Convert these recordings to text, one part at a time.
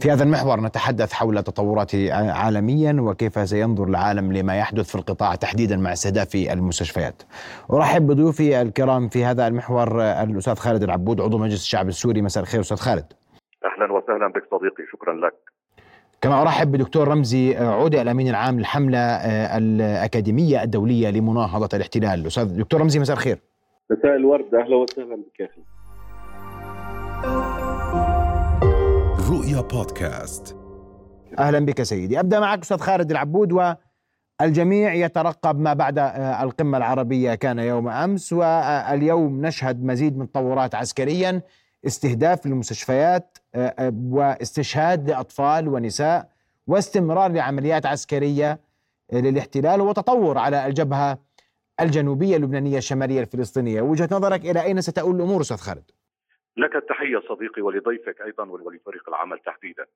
في هذا المحور نتحدث حول تطورات عالميا وكيف سينظر العالم لما يحدث في القطاع تحديدا مع استهداف المستشفيات. أرحب بضيوفي الكرام في هذا المحور الأستاذ خالد العبود عضو مجلس الشعب السوري مساء الخير أستاذ خالد. أهلا وسهلا بك صديقي شكرا لك. كما أرحب بدكتور رمزي عودة الأمين العام للحملة الأكاديمية الدولية لمناهضة الاحتلال. أستاذ دكتور رمزي مساء الخير. مساء الورد أهلا وسهلا بك يا أخي. رؤيا بودكاست. أهلا بك سيدي. أبدأ معك أستاذ خالد العبود والجميع يترقب ما بعد آه، القمة العربية كان يوم أمس واليوم نشهد مزيد من تطورات عسكريا استهداف للمستشفيات آه، آه، واستشهاد لأطفال ونساء واستمرار لعمليات عسكرية للاحتلال وتطور على الجبهة الجنوبية اللبنانية الشمالية الفلسطينية. وجهة نظرك إلى أين ستؤول الأمور أستاذ خالد؟ لك التحية صديقي ولضيفك أيضا ولفريق العمل تحديدا.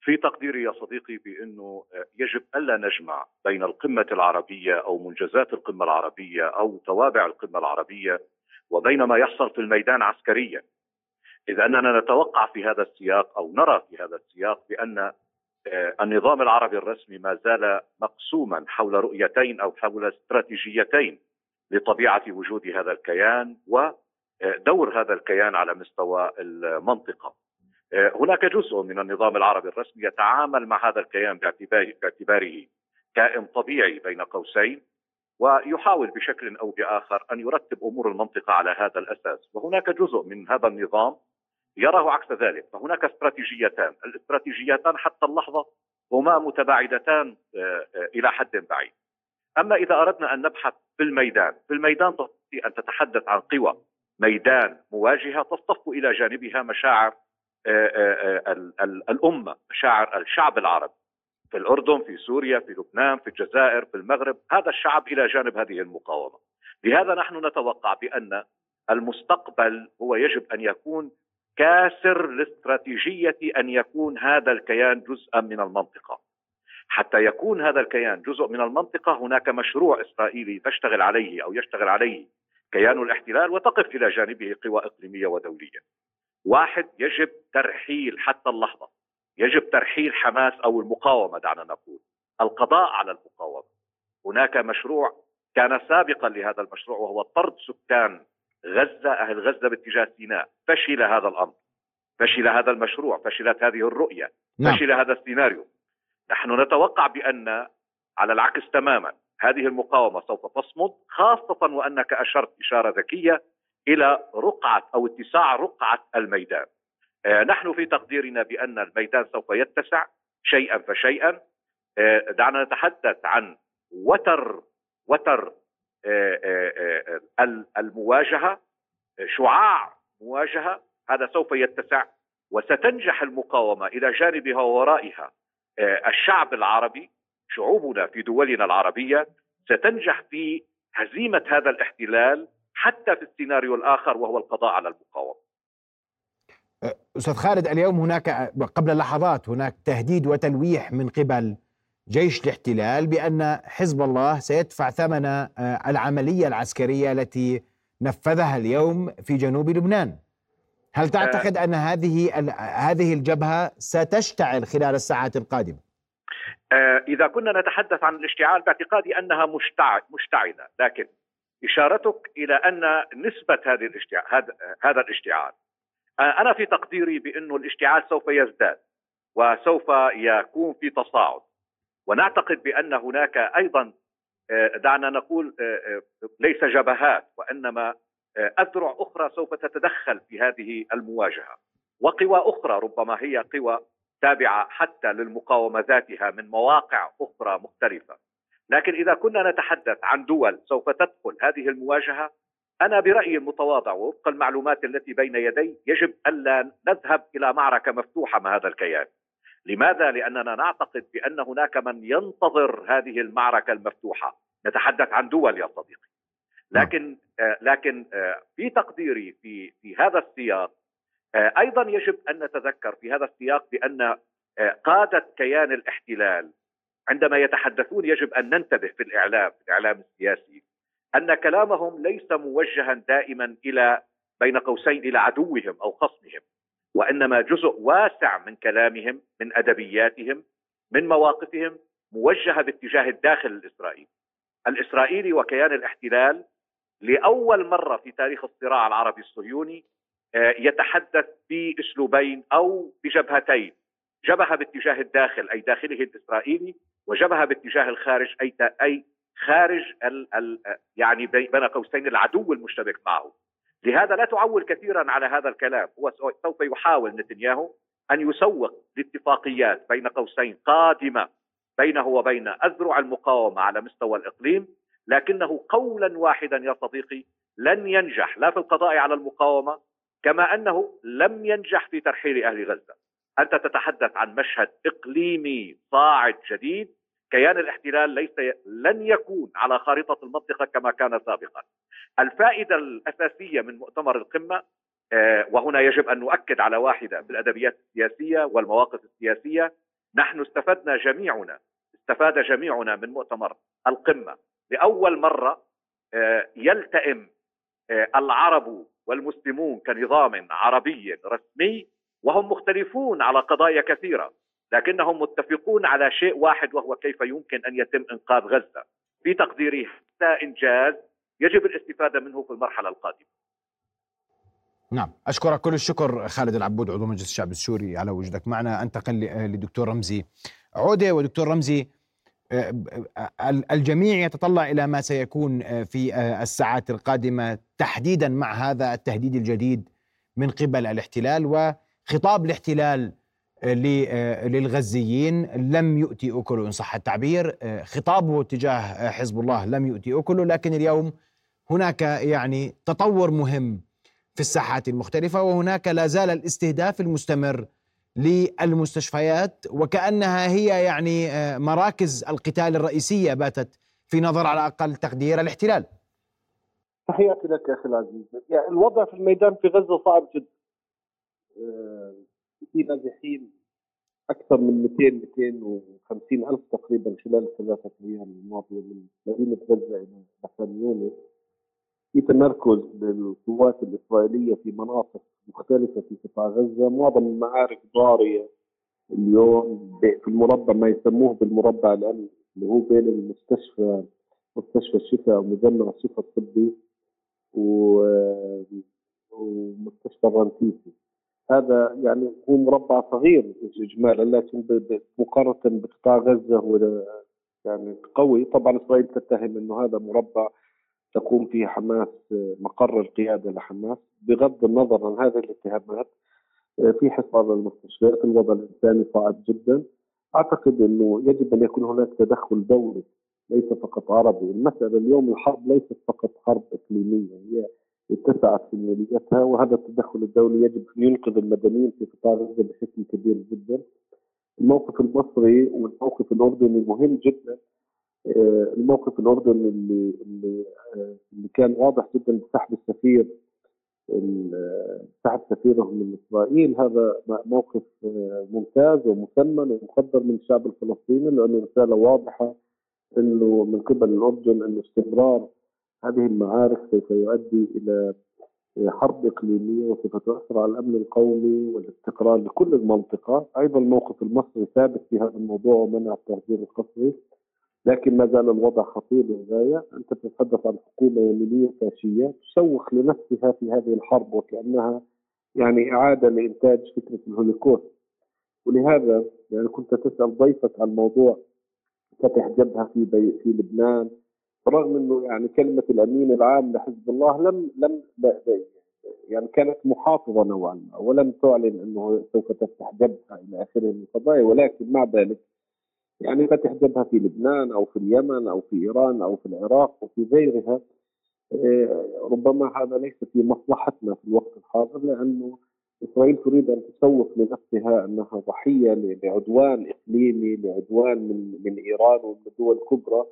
في تقديري يا صديقي بأنه يجب ألا نجمع بين القمة العربية أو منجزات القمة العربية أو توابع القمة العربية وبين ما يحصل في الميدان عسكريا. إذا أننا نتوقع في هذا السياق أو نرى في هذا السياق بأن آه، النظام العربي الرسمي ما زال مقسوما حول رؤيتين أو حول استراتيجيتين لطبيعة وجود هذا الكيان و دور هذا الكيان على مستوى المنطقة. هناك جزء من النظام العربي الرسمي يتعامل مع هذا الكيان باعتباره كائن طبيعي بين قوسين ويحاول بشكل أو بآخر أن يرتب أمور المنطقة على هذا الأساس، وهناك جزء من هذا النظام يراه عكس ذلك، فهناك استراتيجيتان، الاستراتيجيتان حتى اللحظة هما متباعدتان آه، آه، إلى حد بعيد. أما إذا أردنا أن نبحث في الميدان، في الميدان تستطيع أن تتحدث عن قوى ميدان مواجهة تصطف إلى جانبها مشاعر آه، آه، آه، الأمة، مشاعر الشعب العربي في الأردن، في سوريا، في لبنان، في الجزائر، في المغرب، هذا الشعب إلى جانب هذه المقاومة. لهذا نحن نتوقع بأن المستقبل هو يجب أن يكون كاسر لاستراتيجية أن يكون هذا الكيان جزءا من المنطقة. حتى يكون هذا الكيان جزء من المنطقة هناك مشروع إسرائيلي تشتغل عليه أو يشتغل عليه كيان الاحتلال وتقف إلى جانبه قوى إقليمية ودولية. واحد يجب ترحيل حتى اللحظة يجب ترحيل حماس أو المقاومة دعنا نقول القضاء على المقاومة. هناك مشروع كان سابقا لهذا المشروع وهو طرد سكان غزة أهل غزة باتجاه سيناء، فشل هذا الأمر. فشل هذا المشروع، فشلت هذه الرؤية، نعم. فشل هذا السيناريو. نحن نتوقع بأن على العكس تماما هذه المقاومة سوف تصمد خاصة وأنك أشرت إشارة ذكية إلى رقعة أو اتساع رقعة الميدان. آه، نحن في تقديرنا بأن الميدان سوف يتسع شيئا فشيئا. آه، دعنا نتحدث عن وتر وتر آه، المواجهة شعاع مواجهة. هذا سوف يتسع وستنجح المقاومة إلى جانبها وورائها الشعب العربي. شعوبنا في دولنا العربية ستنجح في هزيمة هذا الاحتلال حتى في السيناريو الآخر وهو القضاء على المقاومة. أستاذ خالد اليوم هناك قبل لحظات هناك تهديد وتلويح من قبل جيش الاحتلال بأن حزب الله سيدفع ثمن آه، العملية العسكرية التي نفذها اليوم في جنوب لبنان. هل تعتقد أن هذه هذه الجبهة ستشتعل خلال الساعات القادمة؟ آه، إذا كنا نتحدث عن الاشتعال باعتقادي أنها مشتعلة لكن إشارتك إلى أن نسبة هذه الاشتعال هذا الاشتعال. آه، أنا في تقديري بأن الاشتعال سوف يزداد وسوف يكون في تصاعد. ونعتقد بأن هناك أيضا آه، دعنا نقول ليس جبهات وإنما أذرع أخرى سوف تتدخل في هذه المواجهة. وقوى أخرى ربما هي قوى تابعة حتى للمقاومه ذاتها من مواقع أخرى مختلفة. لكن إذا كنا نتحدث عن دول سوف تدخل هذه المواجهة أنا برأيي المتواضع ووفق المعلومات التي بين يدي يجب ألا نذهب إلى معركة مفتوحة مع هذا الكيان. لماذا؟ لأننا نعتقد بأن هناك من ينتظر هذه المعركة المفتوحة، نتحدث عن دول يا صديقي. لكن آه لكن آه في تقديري في في هذا السياق أيضا يجب أن نتذكر في هذا السياق بأن آه، قادة كيان الاحتلال عندما يتحدثون يجب أن ننتبه في الإعلام في الإعلام السياسي أن كلامهم ليس موجها دائما إلى بين قوسين إلى عدوهم أو خصمهم وإنما جزء واسع من كلامهم من أدبياتهم من مواقفهم موجهة باتجاه الداخل الإسرائيلي. الإسرائيلي وكيان الاحتلال لأول مرة في تاريخ الصراع العربي الصهيوني آه، يتحدث بأسلوبين أو بجبهتين. جبهة باتجاه الداخل أي داخله الإسرائيلي وجبهة باتجاه الخارج أي أي خارج ال ال يعني بين قوسين العدو المشتبك معه. لهذا لا تعول كثيرا على هذا الكلام. هو سوف يحاول نتنياهو أن يسوق لاتفاقيات بين قوسين قادمة بينه وبين أذرع المقاومة على مستوى الإقليم لكنه قولا واحدا يا صديقي لن ينجح. لا في القضاء على المقاومة كما أنه لم ينجح في ترحيل أهل غزة. أنت تتحدث عن مشهد إقليمي صاعد جديد كيان الاحتلال ليس لن يكون على خارطه المنطقة كما كان سابقا. الفائدة الأساسية من مؤتمر القمة آه، وهنا يجب أن نؤكد على واحدة بالأدبيات السياسية والمواقف السياسية. نحن استفدنا جميعنا استفاد جميعنا من مؤتمر القمة. لأول مرة آه، يلتئم العرب والمسلمون كنظام عربي رسمي وهم مختلفون على قضايا كثيرة لكنهم متفقون على شيء واحد وهو كيف يمكن أن يتم إنقاذ غزة. في تقديري هذا إنجاز يجب الاستفادة منه في المرحلة القادمة. نعم أشكرك كل الشكر خالد العبود عضو مجلس الشعب السوري على وجودك معنا. أنتقل لدكتور رمزي عودة ودكتور رمزي آه، الجميع يتطلع إلى ما سيكون آه، في آه، الساعات القادمة تحديدا مع هذا التهديد الجديد من قبل الاحتلال وخطاب الاحتلال للغزيين لم يؤتي أكله إن صح التعبير خطابه تجاه حزب الله لم يؤتي أكله لكن اليوم هناك يعني تطور مهم في الساحات المختلفة وهناك لا زال الاستهداف المستمر للمستشفيات وكأنها هي يعني مراكز القتال الرئيسية باتت في نظر على أقل تقدير الاحتلال. تحياتي لك يا أخي العزيز. يعني الوضع في الميدان في غزة صعب جدا. في نازحين أكثر من 200 250 ألف تقريبا خلال الثلاثه أيام الماضيه من مدينة غزة إلى بحر يونس. في تمركز للقوات الإسرائيلية في مناطق مختلفة في قطاع غزة. معظم المعارك ضارية اليوم في المربع ما يسموه بالمربع الامني اللي هو بين المستشفى مستشفى الشفاء ومجمع الشفاء الطبي ومستشفى الرنتيسي هذا يعني هو مربع صغير إجمالا لكن مقارنة بقطاع غزة هو يعني قوي. طبعا إسرائيل تتهم إنه هذا مربع تقوم فيه حماس مقر القيادة لحماس بغض النظر عن هذه الاتهامات في حصار المستشفيات الوضع الإنساني صعب جدا أعتقد إنه يجب أن يكون هناك تدخل دولي ليس فقط عربي المسألة اليوم الحرب ليست فقط حرب إقليمية هي اتسعت سنيتها وهذا التدخل الدولي يجب أن ينقذ المدنيين في قطاع غزة بشكل كبير جدا. الموقف المصري والموقف الأردني مهم جدا. آه، الموقف الاردني اللي اللي آه، اللي كان واضح جدا بسحب السفير سحب سفيرهم من إسرائيل. هذا موقف آه، ممتاز ومثمن ومقدر من الشعب الفلسطيني لأنه رسالة واضحة إنه من قبل الأردن انه استمرار هذه المعارك سوف يؤدي إلى حرب إقليمية وسوف تؤثر على الأمن القومي والاستقرار لكل المنطقة. أيضا الموقف المصري ثابت في هذا الموضوع ومنع التهجير القسري. لكن ما زال الوضع خطير للغاية. أنت تتحدث عن حكومة يمينية فاشية تسوق لنفسها في هذه الحرب وكأنها يعني إعادة لإنتاج فكرة الهولوكوست ولهذا يعني كنت تسأل ضيفك عن موضوع فتح جبهة في بي في لبنان. رغم إنه يعني كلمة الأمين العام لحزب الله لم لم يعني كانت محافظة نوعا ما ولم تعلن إنه سوف تفتح جبهة إلى آخره من القضايا ولكن مع ذلك يعني فتح جبهه في لبنان أو في اليمن أو في إيران أو في العراق وفي غيرها. آه، ربما هذا ليس في مصلحتنا في الوقت الحاضر لأنه إسرائيل تريد أن تسوق لنفسها أنها ضحية لعدوان إقليمي لعدوان من من إيران ومن الدول الكبرى.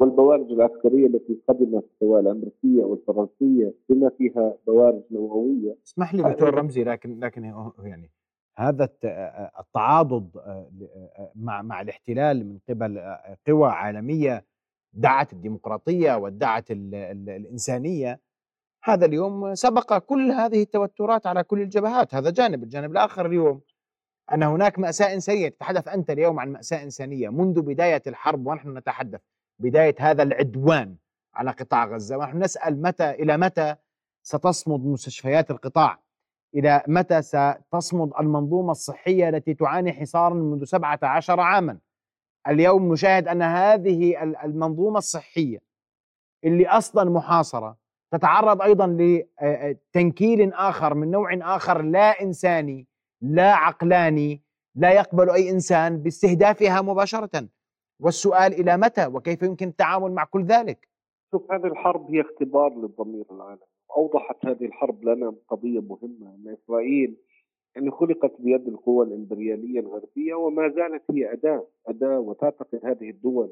والبوارج العسكرية التي قدمت سواء الأمريكية أو الفرنسية بما فيها بوارج نووية. اسمح لي دكتور رمزي لكن لكن يعني هذا التعاضد مع مع الاحتلال من قبل قوى عالمية دعت الديمقراطية ودعت الإنسانية. هذا اليوم سبق كل هذه التوترات على كل الجبهات. هذا جانب. الجانب الآخر اليوم أن هناك مأساة إنسانية. تتحدث أنت اليوم عن مأساة إنسانية. منذ بداية الحرب ونحن نتحدث بداية هذا العدوان على قطاع غزة ونحن نسأل متى إلى متى ستصمد مستشفيات القطاع؟ إلى متى ستصمد المنظومة الصحية التي تعاني حصارا منذ 17 عاما؟ اليوم نشاهد أن هذه المنظومة الصحية اللي أصلا محاصرة تتعرض أيضا لتنكيل آخر من نوع آخر لا إنساني لا عقلاني لا يقبل أي إنسان باستهدافها مباشرة. والسؤال إلى متى وكيف يمكن التعامل مع كل ذلك؟ شوف هذه الحرب هي اختبار للضمير العالمي. أوضحت هذه الحرب لنا قضية مهمة أن إسرائيل أن خلقت بيد القوى الإمبريالية الغربية وما زالت هي أداة أداة وتعتقد هذه الدول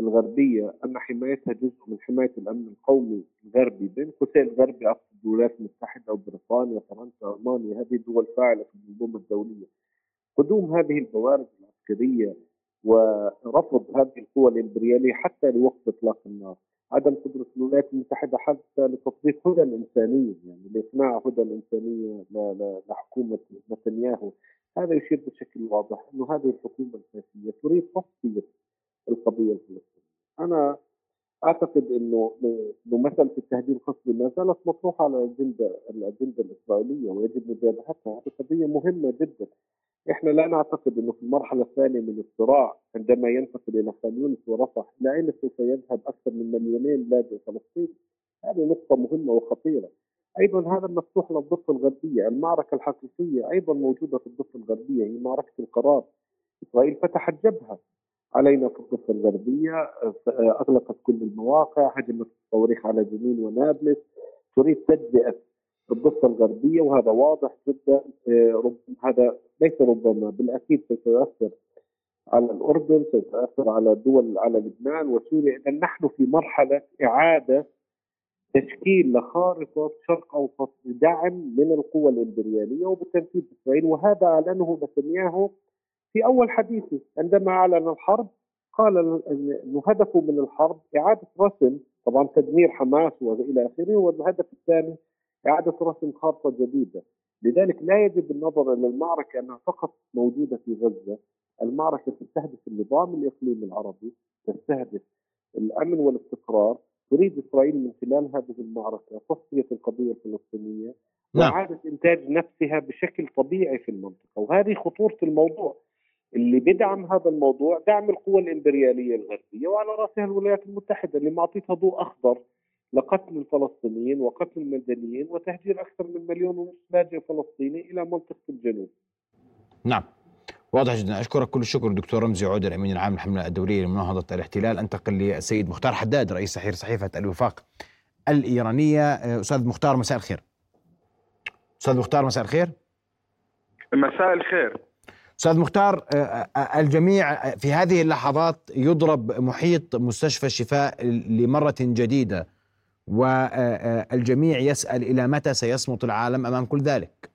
الغربية أن حمايتها جزء من حماية الأمن القومي الغربي بين قوسين الغربي أقصد الولايات المتحدة وبريطانيا فرنسا ألمانيا هذه الدول فاعلة في المنظومة الدولية قدوم هذه البوارد العسكرية ورفض هذه القوى الإمبريالية حتى لوقف إطلاق النار. عدم قدرة الولايات المتحدة حتى لتطبيق هدى الإنسانية يعني لإقناع هدى الإنسانية لحكومة نتنياهو. هذا يشير بشكل واضح أنه هذه الحكومة الفاشية تريد تصفية القضية الفلسطينية. أنا أعتقد أنه أنه مسألة التهديد الخصبي ما زالت مطروحة على الأجندة الأجندة الإسرائيلية ويجب مجابهتها هذه قضية مهمة جدا. إحنا لا نعتقد إنه في المرحلة الثانية من الصراع عندما ينتقل إلى خان يونس ورفح إلى اين سوف يذهب أكثر من مليونين لاجئ فلسطيني. هذه نقطة مهمة وخطيرة. أيضا هذا مفتوح للضفة الغربية المعركة الحقيقية أيضا موجودة في الضفة الغربية هي معركة القرار. إسرائيل فتحت جبهة علينا في الضفة الغربية أغلقت كل المواقع هجمت الصواريخ على جنين ونابلس. تريد تجزئة الضفة الغربية وهذا واضح جدا. آه، هذا ليس ربما بالأكيد يؤثر على الأردن يؤثر على دول على لبنان وسوريا. إذا نحن في مرحلة إعادة تشكيل لخارطة شرق أوسط بدعم من القوى الإمبريالية وبتنفيذ إسرائيل وهذا أعلنه نتنياهو في أول حديثه. عندما أعلن الحرب قال أنه هدفه من الحرب إعادة رسم طبعا تدمير حماس وإلى آخره والهدف الثاني إعادة رسم خارطة جديدة. لذلك لا يجب النظر إلى المعركة أنها فقط موجودة في غزة. المعركة تستهدف النظام الإقليمي العربي تستهدف الأمن والاستقرار. تريد إسرائيل من خلال هذه المعركة تصفية القضية الفلسطينية نعم. وإعادة إنتاج نفسها بشكل طبيعي في المنطقة. وهذه خطورة الموضوع. اللي بدعم هذا الموضوع دعم القوى الإمبريالية الغربية وعلى رأسها الولايات المتحدة اللي معطيتها ضوء أخضر لقتل الفلسطينيين وقتل المدنيين وتهجير أكثر من مليون ونصف لاجئ فلسطيني إلى منطقة الجنوب. نعم. واضح جدا. أشكرك كل الشكر دكتور رمزي عودة الأمين العام للحملة الدولية لمناهضة الاحتلال. أنتقل للسيد مختار حداد رئيس تحرير صحيفة الوفاق الإيرانية. أستاذ مختار مساء الخير. أستاذ مختار مساء الخير. مساء الخير. أستاذ مختار الجميع في هذه اللحظات يضرب محيط مستشفى الشفاء لمرة جديدة. والجميع يسأل إلى متى سيصمت العالم أمام كل ذلك؟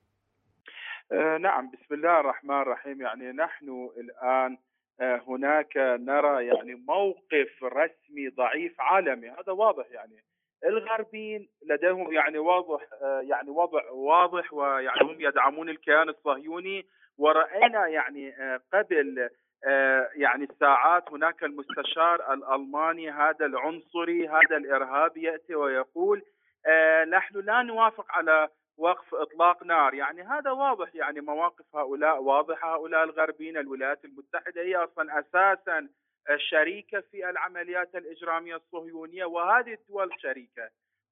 آه، نعم بسم الله الرحمن الرحيم. يعني نحن الآن آه، هناك نرى يعني موقف رسمي ضعيف عالمي. هذا واضح يعني. الغربيين لديهم يعني واضح آه، يعني وضع واضح ويعني هم يدعمون الكيان الصهيوني. ورأينا يعني قبل يعني الساعات هناك المستشار الألماني هذا العنصري هذا الارهابي يأتي ويقول آه، نحن لا نوافق على وقف إطلاق نار. يعني هذا واضح يعني مواقف هؤلاء واضحة. هؤلاء الغربيين الولايات المتحدة هي أصلا أساسا شريكه في العمليات الإجرامية الصهيونية وهذه الدول شريكة.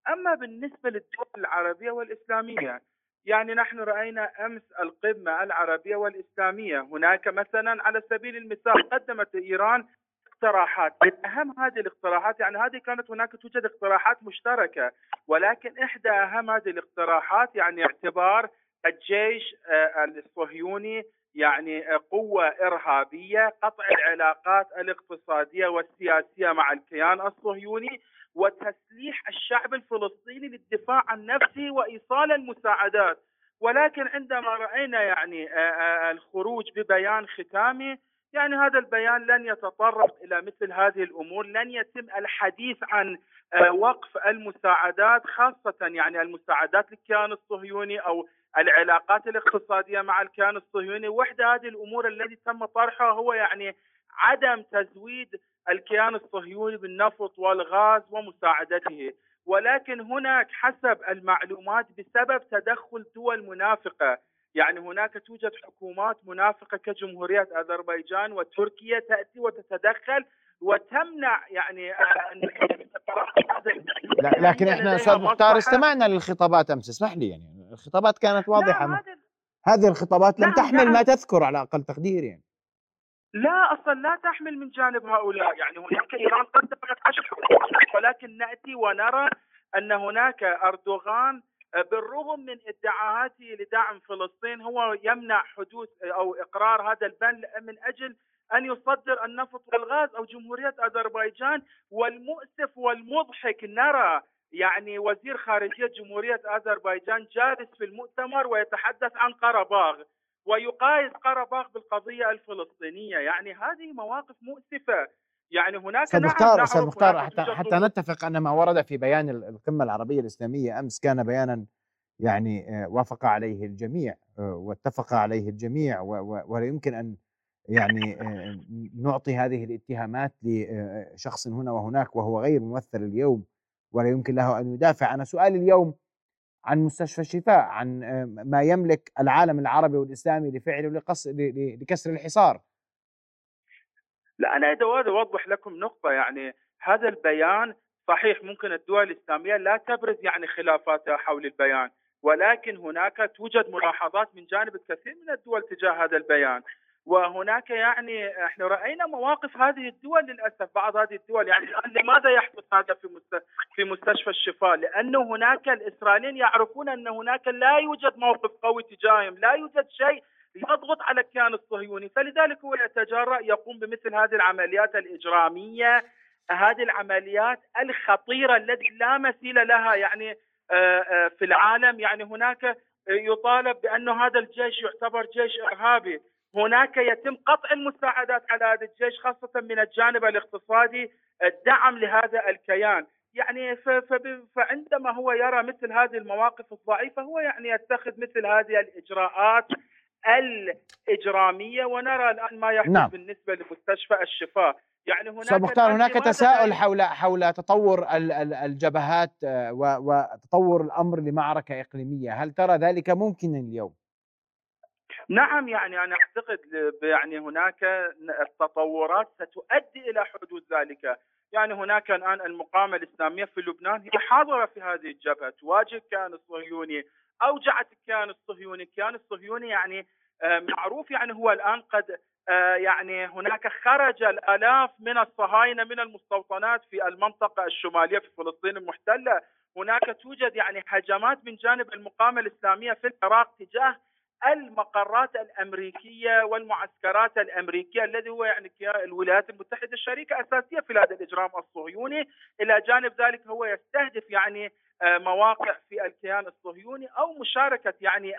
أما بالنسبة للدول العربية والإسلامية يعني نحن رأينا أمس القمة العربية والإسلامية. هناك مثلا على سبيل المثال قدمت إيران اقتراحات. من أهم هذه الاقتراحات يعني هذه كانت هناك توجد اقتراحات مشتركة ولكن إحدى أهم هذه الاقتراحات يعني اعتبار الجيش آه، الصهيوني يعني قوة إرهابية قطع العلاقات الاقتصادية والسياسية مع الكيان الصهيوني وتسليح الشعب الفلسطيني للدفاع عن نفسه وإيصال المساعدات. ولكن عندما رأينا يعني الخروج ببيان ختامي يعني هذا البيان لن يتطرق إلى مثل هذه الأمور، لن يتم الحديث عن آه، وقف المساعدات خاصة يعني المساعدات للكيان الصهيوني أو العلاقات الاقتصادية مع الكيان الصهيوني، واحدى هذه الأمور التي تم طرحها هو يعني عدم تزويد الكيان الصهيوني بالنفط والغاز ومساعدته، ولكن هناك حسب المعلومات بسبب تدخل دول منافقة. يعني هناك توجد حكومات منافقة كجمهورية أذربيجان وتركيا تأتي وتتدخل وتمنع يعني لكن إحنا أستاذ مختار استمعنا للخطابات أمس. اسمح لي يعني الخطابات كانت واضحة. هذه الخطابات لم تحمل نعم. ما تذكر على أقل تقدير يعني. لا أصلا لا تحمل من جانب هؤلاء. يعني هناك إيران قدمت عشر ولكن نأتي ونرى أن هناك أردوغان بالرغم من ادعاءاته لدعم فلسطين هو يمنع حدوث أو إقرار هذا البند من أجل أن يصدر النفط والغاز أو جمهورية أذربيجان. والمؤسف والمضحك نرى يعني وزير خارجية جمهورية أذربيجان جالس في المؤتمر ويتحدث عن قرباغ ويقايس قرباغ بالقضية الفلسطينية. يعني هذه مواقف مؤسفة. يعني هناك أستاذ مختار أستاذ مختار حتى حتى نتفق أن ما ورد في بيان القمة العربية الإسلامية أمس كان بيانا يعني آه، وافق عليه الجميع آه، واتفق عليه الجميع ولا يمكن أن يعني آه، نعطي هذه الاتهامات لشخص هنا وهناك وهو غير ممثل اليوم ولا يمكن له أن يدافع. أنا سؤالي اليوم عن مستشفى الشفاء عن ما يملك العالم العربي والإسلامي لفعله لكسر الحصار. لا أنا اريد أوضح لكم نقطة يعني هذا البيان صحيح ممكن الدول الإسلامية لا تبرز يعني خلافاتها حول البيان ولكن هناك توجد ملاحظات من جانب الكثير من الدول تجاه هذا البيان. وهناك يعني إحنا رأينا مواقف هذه الدول للأسف بعض هذه الدول يعني الآن لماذا يحدث هذا في في مستشفى الشفاء؟ لأنه هناك الإسرائيليين يعرفون أن هناك لا يوجد موقف قوي تجاههم، لا يوجد شيء يضغط على الكيان الصهيوني. فلذلك هو يتجرأ يقوم بمثل هذه العمليات الإجرامية هذه العمليات الخطيرة التي لا مثيل لها يعني آه، آه، في العالم. يعني هناك يطالب بأن هذا الجيش يعتبر جيش إرهابي. هناك يتم قطع المساعدات على هذا الجيش خاصة من الجانب الاقتصادي الدعم لهذا الكيان يعني فعندما هو يرى مثل هذه المواقف الضعيفة هو يعني يتخذ مثل هذه الإجراءات الإجرامية ونرى الآن ما يحدث نعم. بالنسبة لمستشفى الشفاء يعني هناك مختار هناك تساؤل حول حول تطور الجبهات آه، وتطور الأمر لمعركة إقليمية، هل ترى ذلك ممكنا اليوم؟ نعم يعني أنا أعتقد يعني هناك التطورات ستؤدي إلى حدوث ذلك، يعني هناك الآن المقاومة الإسلامية في لبنان هي حاضرة في هذه الجبهة، تواجه الكيان الصهيوني، أوجعت الكيان الصهيوني، الكيان الصهيوني يعني آه، معروف يعني هو الآن قد آه، يعني هناك خرج الآلاف من الصهاينة من المستوطنات في المنطقة الشمالية في فلسطين المحتلة، هناك توجد يعني هجمات من جانب المقاومة الإسلامية في العراق تجاه المقرات الأمريكية والمعسكرات الأمريكية الذي هو يعني الولايات المتحدة الشريكة أساسية في هذا الإجرام الصهيوني، إلى جانب ذلك هو يستهدف يعني آه، مواقع في الكيان الصهيوني أو مشاركة يعني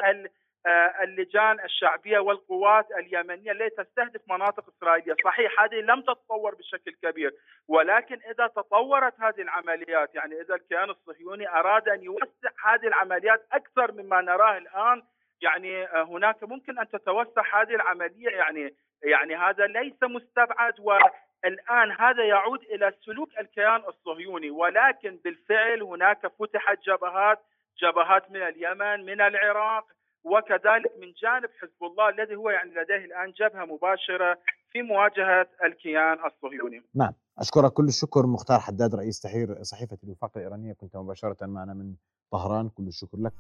آه، اللجان الشعبية والقوات اليمنية التي تستهدف مناطق إسرائيلية، صحيح هذه لم تتطور بشكل كبير، ولكن إذا تطورت هذه العمليات يعني إذا الكيان الصهيوني أراد أن يوسع هذه العمليات أكثر مما نراه الآن يعني آه، هناك ممكن أن تتوسع هذه العملية يعني يعني هذا ليس مستبعد والآن هذا يعود إلى سلوك الكيان الصهيوني ولكن بالفعل هناك فتحت جبهات جبهات من اليمن من العراق وكذلك من جانب حزب الله الذي هو يعني لديه الآن جبهة مباشرة في مواجهة الكيان الصهيوني. نعم، أشكرك كل الشكر مختار حداد رئيس تحرير صحيفة الوفاق الإيرانية كنت مباشرة معنا من طهران كل الشكر لك.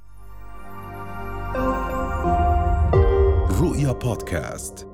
رؤيا بودكاست.